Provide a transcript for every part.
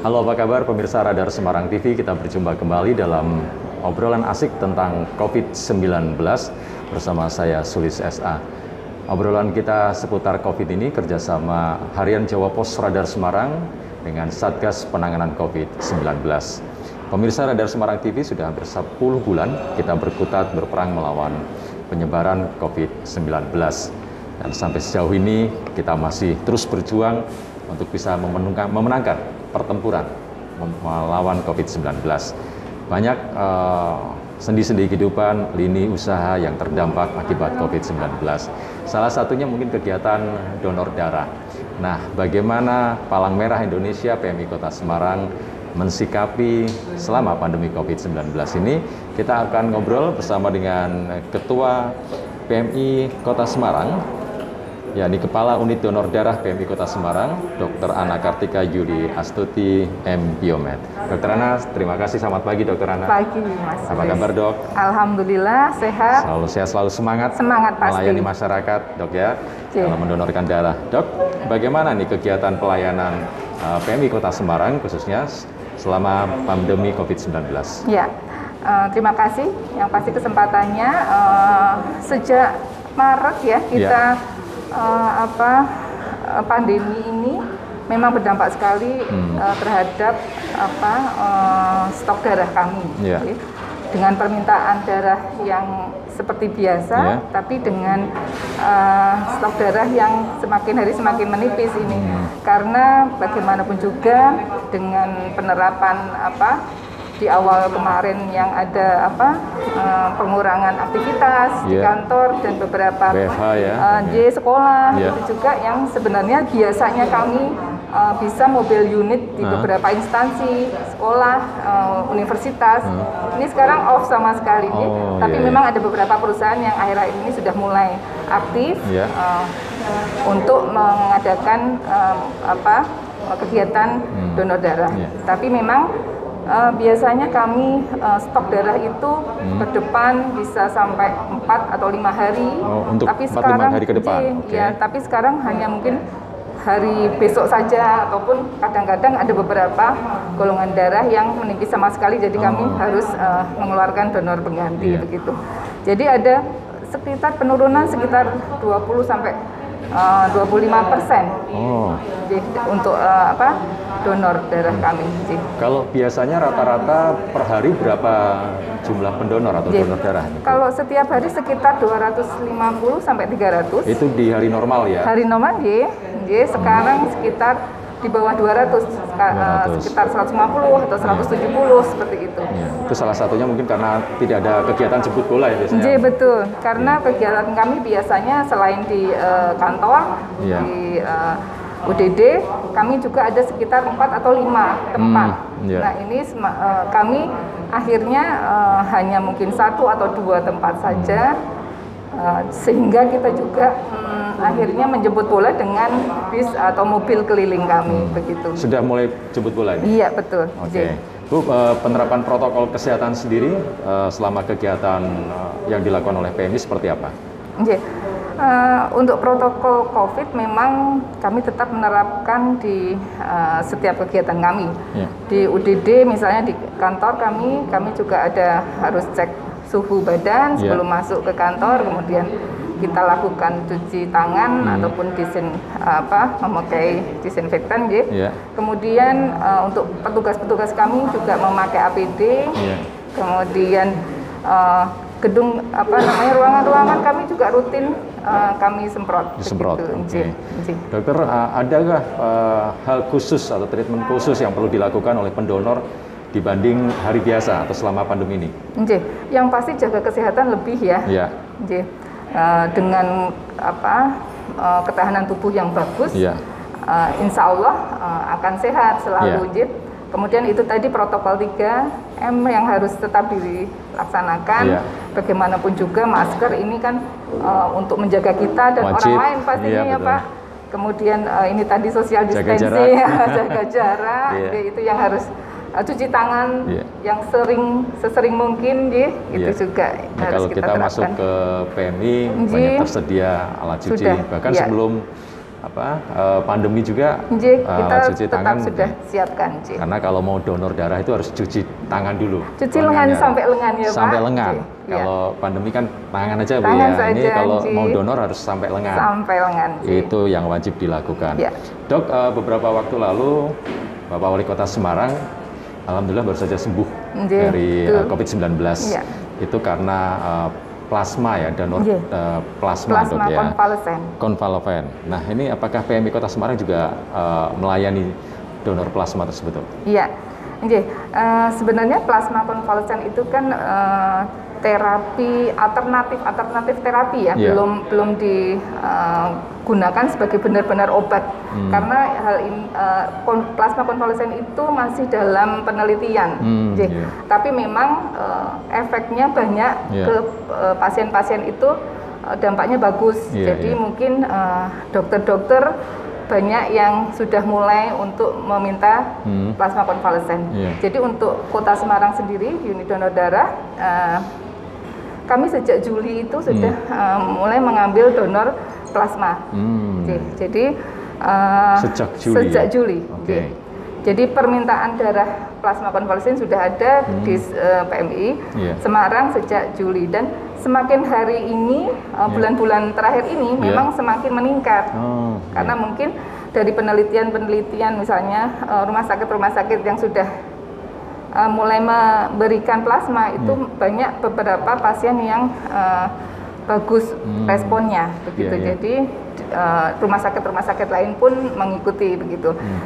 Halo apa kabar pemirsa Radar Semarang TV Kita berjumpa kembali dalam obrolan asik tentang COVID-19 Bersama saya Sulis SA Obrolan kita seputar COVID ini kerjasama Harian Jawa Pos Radar Semarang Dengan Satgas Penanganan COVID-19 Pemirsa Radar Semarang TV sudah hampir 10 bulan kita berkutat berperang melawan penyebaran COVID-19 dan sampai sejauh ini kita masih terus berjuang untuk bisa memenangkan, pertempuran melawan COVID-19. Banyak uh, sendi-sendi kehidupan, lini usaha yang terdampak akibat COVID-19. Salah satunya mungkin kegiatan donor darah. Nah, bagaimana Palang Merah Indonesia PMI Kota Semarang mensikapi selama pandemi COVID-19 ini, kita akan ngobrol bersama dengan Ketua PMI Kota Semarang, yakni Kepala Unit Donor Darah PMI Kota Semarang, Dr. Ana Kartika Yudi Astuti M. Biomed. Dr. Ana, terima kasih. Selamat pagi, Dr. Ana. Pagi, Mas. Apa kabar, dok? Alhamdulillah, sehat. Selalu sehat, selalu semangat. Semangat pasti. Melayani masyarakat, dok ya, Oke. dalam mendonorkan darah. Dok, bagaimana nih kegiatan pelayanan uh, PMI Kota Semarang, khususnya selama pandemi COVID-19? Ya, eh, terima kasih. Yang pasti kesempatannya eh, sejak Maret ya kita eh, apa eh, pandemi ini memang berdampak sekali Hmm. eh, terhadap apa eh, stok darah kami. Ya. Oke. Dengan permintaan darah yang seperti biasa, Ya. tapi dengan eh, stok darah yang semakin hari semakin menipis ini. Hmm. Karena bagaimanapun juga dengan penerapan apa di awal kemarin yang ada apa eh, pengurangan aktivitas di Ya. kantor dan beberapa WFH ya. eh, di sekolah Ya. itu juga yang sebenarnya biasanya kami eh, bisa mobil unit di Nah. beberapa instansi sekolah eh, universitas ini sekarang off sama sekali nih. Hmm. Oh, tapi iya, memang iya. ada beberapa perusahaan yang akhir-akhir ini sudah mulai aktif Ya. eh, untuk mengadakan eh, apa kegiatan Hmm. donor darah Ya. tapi memang eh, biasanya kami eh, stok darah itu ke depan bisa sampai 4 atau lima hari. Oh, untuk tapi 4-5 sekarang hari ke depan, oke. ya, tapi sekarang hanya mungkin hari besok saja ataupun kadang-kadang ada beberapa golongan darah yang menipis sama sekali jadi kami Oh. harus eh, mengeluarkan donor pengganti Iya. begitu. Jadi ada sekitar penurunan sekitar 20 sampai eh, 25 persen Oh, jadi untuk eh, apa donor darah kami. Ji. kalau biasanya rata-rata per hari berapa jumlah pendonor atau Ji. donor darah? Kalau setiap hari sekitar 250 sampai 300. Itu di hari normal ya? Hari normal Ji, Ji, sekarang sekitar di bawah 200, seka- eh, 200. sekitar 150 atau 170 seperti itu. Ya, itu salah satunya mungkin karena tidak ada kegiatan jemput bola ya biasanya. J betul, karena kegiatan kami biasanya selain di eh, kantor, Iya. di eh, UDD, kami juga ada sekitar 4 atau 5 tempat. Hmm, iya. Nah ini eh, kami akhirnya eh, hanya mungkin satu atau dua tempat saja, eh, sehingga kita juga hmm, akhirnya menjemput bola dengan bis atau mobil keliling kami begitu. Sudah mulai jemput bola ini? Iya betul. Oke. J. Bu, eh, penerapan protokol kesehatan sendiri eh, selama kegiatan yang dilakukan oleh PMI seperti apa? Oke. Eh, untuk protokol COVID memang kami tetap menerapkan di eh, setiap kegiatan kami. Ya. Di UDD misalnya di kantor kami, kami juga ada harus cek suhu badan Ya. sebelum masuk ke kantor, kemudian kita lakukan cuci tangan Hmm. ataupun disin apa memakai disinfektan, ya. Ya. Kemudian eh, untuk petugas-petugas kami juga memakai APD. Iya. Kemudian eh, gedung apa namanya ruangan-ruangan kami juga rutin eh, kami semprot. Disemprot, begitu, Nji. Dokter, adakah eh, hal khusus atau treatment khusus yang perlu dilakukan oleh pendonor dibanding hari biasa atau selama pandemi ini? Nji. Yang pasti jaga kesehatan lebih ya. Ya, Nji. Eh, dengan apa eh, ketahanan tubuh yang bagus, Iya. eh, insya Allah eh, akan sehat selalu. Iya. Nji. Kemudian itu tadi protokol 3M yang harus tetap dilaksanakan. Iya. Bagaimanapun juga masker ini kan eh, untuk menjaga kita dan Wajib. orang lain pastinya Iya, ya. Pak. Kemudian eh, ini tadi social Jaga distancing, jarak. jaga jarak, Iya. ya, itu yang harus eh, cuci tangan Iya. yang sering sesering mungkin, ya, itu Iya. juga Nah, harus kalau kita, kita, masuk ke PMI Nji. banyak tersedia alat cuci Sudah, bahkan iya. sebelum apa uh, pandemi juga uh, kita cuci tetap tangan sudah siapkan, karena kalau mau donor darah itu harus cuci tangan dulu Cuci lengan sampai lengan ya, Pak? sampai lengan iya. kalau pandemi kan tangan aja bu ya ini saja, kalau Nggih. mau donor harus sampai lengan Sampai lengan, itu yang wajib dilakukan Ya. dok uh, beberapa waktu lalu bapak wali kota Semarang alhamdulillah baru saja sembuh Nggih, dari uh, COVID-19 Iya. itu karena uh, plasma ya donor Nggih. uh, plasma, Plasma dok ya konvalesen. konvaloven. Nah, ini apakah PMI Kota Semarang juga uh, melayani donor plasma tersebut? Iya, Nggih. Eh, sebenarnya plasma konvalesen itu kan eh, terapi alternatif alternatif terapi ya, Iya. belum belum digunakan sebagai benar-benar obat Hmm. karena hal ini eh, kon- plasma konvalesen itu masih dalam penelitian, Hmm, iya. tapi memang eh, efeknya banyak Iya. ke eh, pasien-pasien itu eh, dampaknya bagus, Iya, jadi iya. mungkin eh, dokter-dokter banyak yang sudah mulai untuk meminta Hmm. plasma konvalesen. Iya. Jadi untuk Kota Semarang sendiri unit donor darah eh, kami sejak Juli itu sudah eh, mulai mengambil donor plasma. Hmm. Oke, Jadi eh, Sejak Juli Sejak ya? Juli. Oke. Oke. Jadi permintaan darah plasma konvalesen sudah ada di eh, PMI Iya. Semarang sejak Juli dan semakin hari ini Iya. bulan-bulan terakhir ini Iya. memang semakin meningkat Oh, karena mungkin dari penelitian-penelitian misalnya rumah sakit-rumah sakit yang sudah eh, mulai memberikan plasma itu Hmm. banyak beberapa pasien yang eh, bagus Hmm. responnya begitu. Iya, iya. Jadi eh, rumah sakit-rumah sakit lain pun mengikuti begitu. Hmm.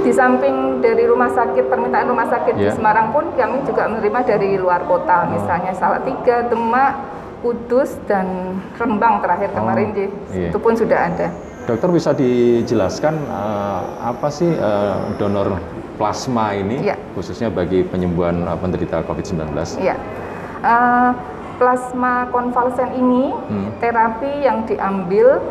Di samping dari rumah sakit permintaan rumah sakit di Iya. Semarang pun kami juga menerima dari luar kota, misalnya Salatiga, Demak, Kudus dan Rembang terakhir Oh, kemarin Ji. iya. itu pun sudah ada. Dokter bisa dijelaskan uh, apa sih uh, donor plasma ini Iya. khususnya bagi penyembuhan uh, penderita COVID-19? Iya. Eh, plasma konvalesen ini Hmm. terapi yang diambil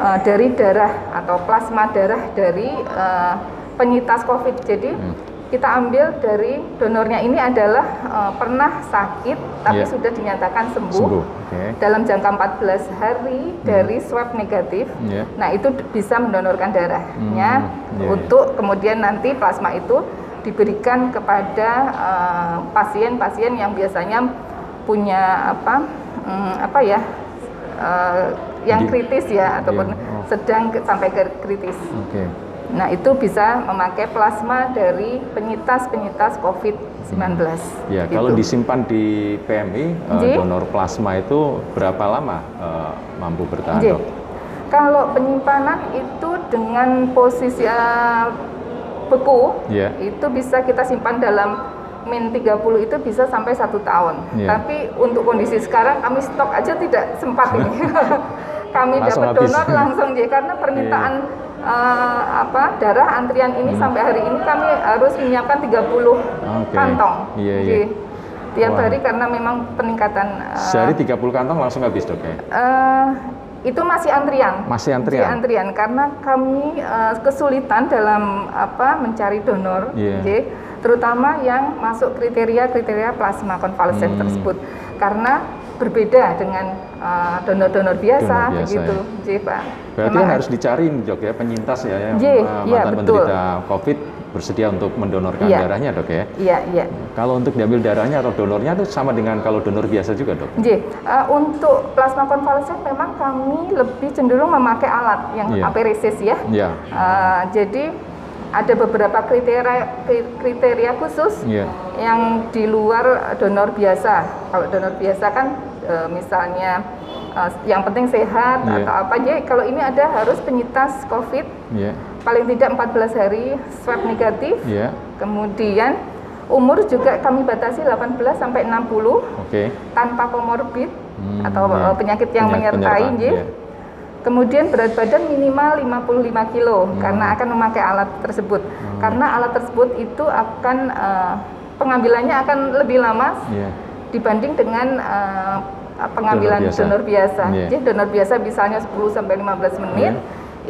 eh, dari darah atau plasma darah dari eh, penyintas COVID. Jadi Hmm. Kita ambil dari donornya ini adalah eh, pernah sakit tapi Iya. sudah dinyatakan sembuh, Sembuh. Oke. dalam jangka 14 hari dari swab negatif. Iya. Nah, itu bisa mendonorkan darahnya Hmm, iya, untuk kemudian nanti plasma itu diberikan kepada eh, pasien-pasien yang biasanya punya apa mm, apa ya eh, yang Di- kritis ya ataupun Iya, oh. sedang ke- sampai ke kritis. Oke. Nah, itu bisa memakai plasma dari penyintas-penyintas COVID-19. Ya, Gitu. kalau disimpan di PMI uh, Ji. donor plasma itu berapa lama uh, mampu bertahan. Dok? Kalau penyimpanan itu dengan posisi eh, beku, Iya. itu bisa kita simpan dalam min 30 itu bisa sampai satu tahun. Iya. Tapi untuk kondisi sekarang kami stok aja tidak sempat ini. kami Langsung dapat habis. donor langsung jadi karena permintaan eh, apa darah antrian ini Hmm. sampai hari ini kami harus menyiapkan 30 Oke. kantong. Iya, iya. Jadi, Tiap Wah. hari karena memang peningkatan eh, Sehari 30 kantong langsung habis, Dok ya? Eh, itu masih antrian. Masih antrian? Masih antrian karena kami eh, kesulitan dalam apa mencari donor, Iya. J, terutama yang masuk kriteria-kriteria plasma konvalesen Hmm. tersebut. Karena berbeda dengan eh, donor-donor biasa, Donor biasa, begitu, ya. J, Pak. Berarti Memang harus dicari nih, Dok ya, penyintas ya yang Iya, uh, iya, mantan betul. penderita COVID bersedia untuk mendonorkan Iya. darahnya, Dok ya. Iya, iya. Kalau untuk diambil darahnya atau donornya itu sama dengan kalau donor biasa juga, Dok. J, eh, untuk plasma konvalesen memang kami lebih cenderung memakai alat yang Iya. aperesis ya. Iya. Uh, jadi ada beberapa kriteria kri- kriteria khusus Iya. yang di luar donor biasa. Kalau donor biasa kan uh, misalnya uh, yang penting sehat Iya. atau apa aja. Kalau ini ada harus penyintas COVID Iya. paling tidak 14 hari swab negatif. Iya. Kemudian umur juga kami batasi 18 sampai 60 Oke. tanpa komorbid Hmm, atau iya. uh, penyakit yang Penyakit menyertai. penyerta, nggih. iya. Kemudian berat badan minimal 55 kilo Hmm. karena akan memakai alat tersebut. Karena alat tersebut itu akan eh, pengambilannya akan lebih lama Iya. dibanding dengan eh, pengambilan Donor biasa. donor biasa. Iya. Jadi donor biasa misalnya 10 sampai 15 menit,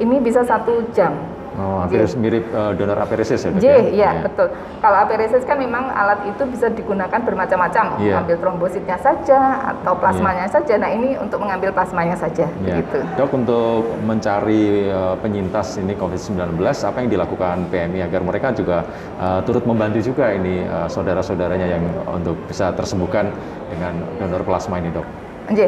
ini bisa satu jam. Oh, hampir J. mirip uh, donor aperesis ya? J, ya? ya betul. Kalau aperesis kan memang alat itu bisa digunakan bermacam-macam, Iya. ambil trombositnya saja atau plasmanya saja. Nah ini untuk mengambil plasmanya saja, Ya. gitu. Dok, untuk mencari uh, penyintas ini COVID-19, apa yang dilakukan PMI agar mereka juga uh, turut membantu juga ini uh, saudara-saudaranya yang untuk bisa tersembuhkan dengan donor plasma ini, dok? J,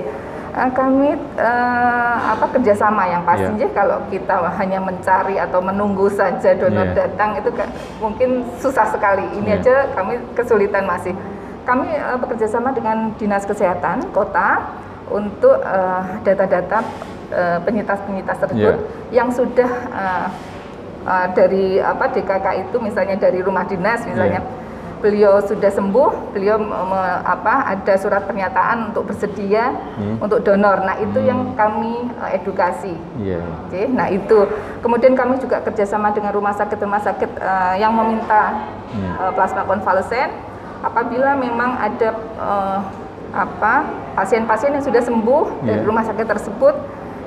kami eh, apa kerjasama yang pasti Iya. J, kalau kita hanya mencari atau menunggu saja donor Iya. datang itu ka- mungkin susah sekali. Ini Iya. aja kami kesulitan masih. Kami eh, bekerjasama dengan dinas kesehatan kota untuk eh, data-data eh, penyintas-penyintas tersebut Iya. yang sudah eh, eh, dari apa DKK itu misalnya dari rumah dinas misalnya Iya. Beliau sudah sembuh, beliau me- apa ada surat pernyataan untuk bersedia Hmm. untuk donor. Nah itu Hmm. yang kami eh, edukasi. Iya. Oke, nah itu kemudian kami juga kerjasama dengan rumah sakit rumah sakit eh, yang meminta Hmm. eh, plasma konvalesen apabila memang ada eh, apa pasien-pasien yang sudah sembuh dari Iya. rumah sakit tersebut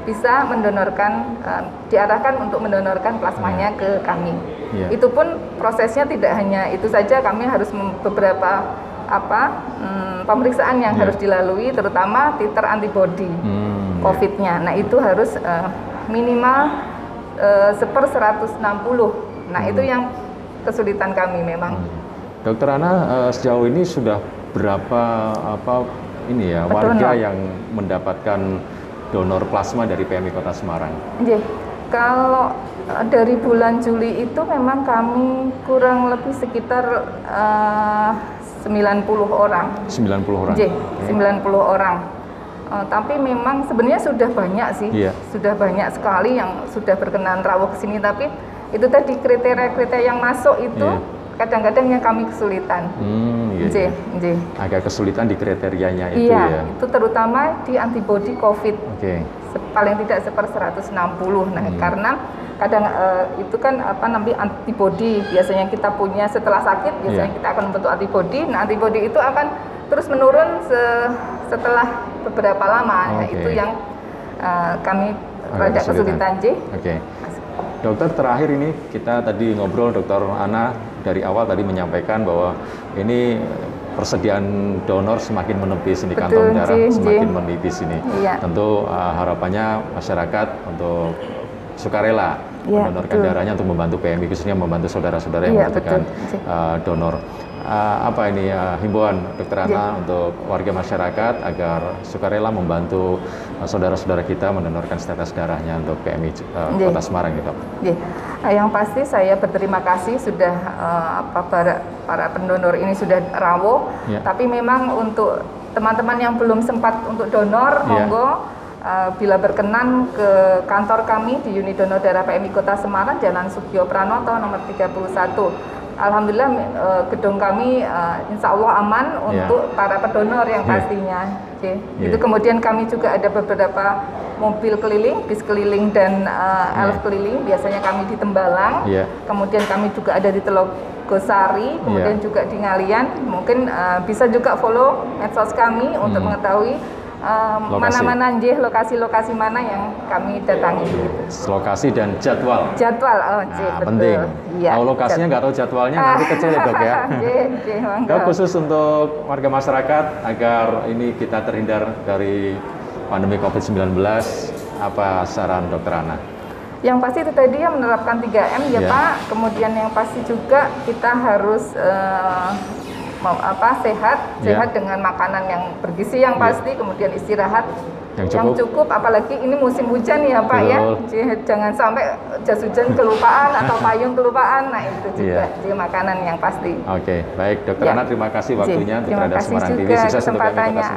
bisa mendonorkan eh, diarahkan untuk mendonorkan plasmanya ke kami. Iya. Itu pun prosesnya tidak hanya itu saja, kami harus beberapa apa hmm, pemeriksaan yang Iya. harus dilalui, terutama titer antibody Hmm, iya. COVID-nya. Nah itu harus eh, minimal eh, seper 160. Nah itu Hmm. yang kesulitan kami memang. Dokter Ana eh, sejauh ini sudah berapa apa ini ya Betul, warga yang mendapatkan donor plasma dari PMI Kota Semarang? Oke, kalau dari bulan Juli itu memang kami kurang lebih sekitar eh, 90 orang. 90 orang. J, Oke. 90 orang. Eh, tapi memang sebenarnya sudah banyak sih, Iya. sudah banyak sekali yang sudah berkenan rawuh ke sini. Tapi itu tadi kriteria-kriteria yang masuk itu Iya. kadang-kadang yang kami kesulitan. Hmm, iya, J. J. Agak kesulitan di kriterianya itu Iya, ya. itu terutama di antibody COVID. Oke. Se- paling tidak seper 160. Nah, Hmm. karena kadang eh, itu kan apa namanya antibody biasanya kita punya setelah sakit biasanya Iya. kita akan membentuk antibody. Nah, antibody itu akan terus menurun se- setelah beberapa lama. Nah, Oke. itu yang eh, kami rada kesulitan. J. Oke. Dokter terakhir ini kita tadi ngobrol Dokter Ana dari awal tadi menyampaikan bahwa ini persediaan donor semakin menipis ini Betul, kantong darah Ji, Ji. semakin menipis ini. Iya. Tentu uh, harapannya masyarakat untuk sukarela Iya, mendonorkan betul. darahnya untuk membantu PMI khususnya membantu saudara-saudara yang Iya, membutuhkan uh, donor. Uh, apa ini uh, himbauan Dokter Ana Iya. untuk warga masyarakat agar sukarela membantu uh, saudara-saudara kita mendonorkan status darahnya untuk PMI uh, Iya. Kota Semarang gitu. Eh, yang pasti saya berterima kasih sudah eh, apa para para pendonor ini sudah rawuh. Ya. Tapi memang untuk teman-teman yang belum sempat untuk donor, Ya. monggo bila berkenan ke kantor kami di Unit Donor Darah PMI Kota Semarang, Jalan Sugio Pranoto nomor 31. Alhamdulillah eh, gedung kami eh, insya Allah aman Ya. untuk para pendonor yang Ya. pastinya. Oke. Ya. Itu kemudian kami juga ada beberapa mobil keliling, bis keliling dan uh, elf Iya. keliling. Biasanya kami di Tembalang, Iya. kemudian kami juga ada di Telogosari, kemudian Iya. juga di Ngalian. Mungkin uh, bisa juga follow medsos kami untuk Hmm. mengetahui um, Lokasi. mana-mana njih, lokasi-lokasi mana yang kami datangi. Gitu. Lokasi dan jadwal. Jadwal, oh Nah, betul. penting. Iya. Tahu lokasinya nggak tahu jadwalnya nanti kecil ya dok ya. Monggo. Dok khusus untuk warga masyarakat agar ini kita terhindar dari pandemi COVID-19, apa saran dokter Ana? Yang pasti itu tadi ya menerapkan 3M ya Iya. Pak. Kemudian yang pasti juga kita harus mau apa sehat, Iya. sehat dengan makanan yang bergizi yang Iya. pasti, kemudian istirahat Yang cukup. apalagi ini musim hujan ya Pak ya. Betul. Jadi, Jangan sampai jas hujan kelupaan atau payung kelupaan. Nah, itu juga Iya. jadi makanan yang pasti. Oke, baik dokter Ya. Ana terima kasih Ji, waktunya untuk terima kasih Semarang TV. juga Sukses untuk kami Kota kesempatannya. Semarang.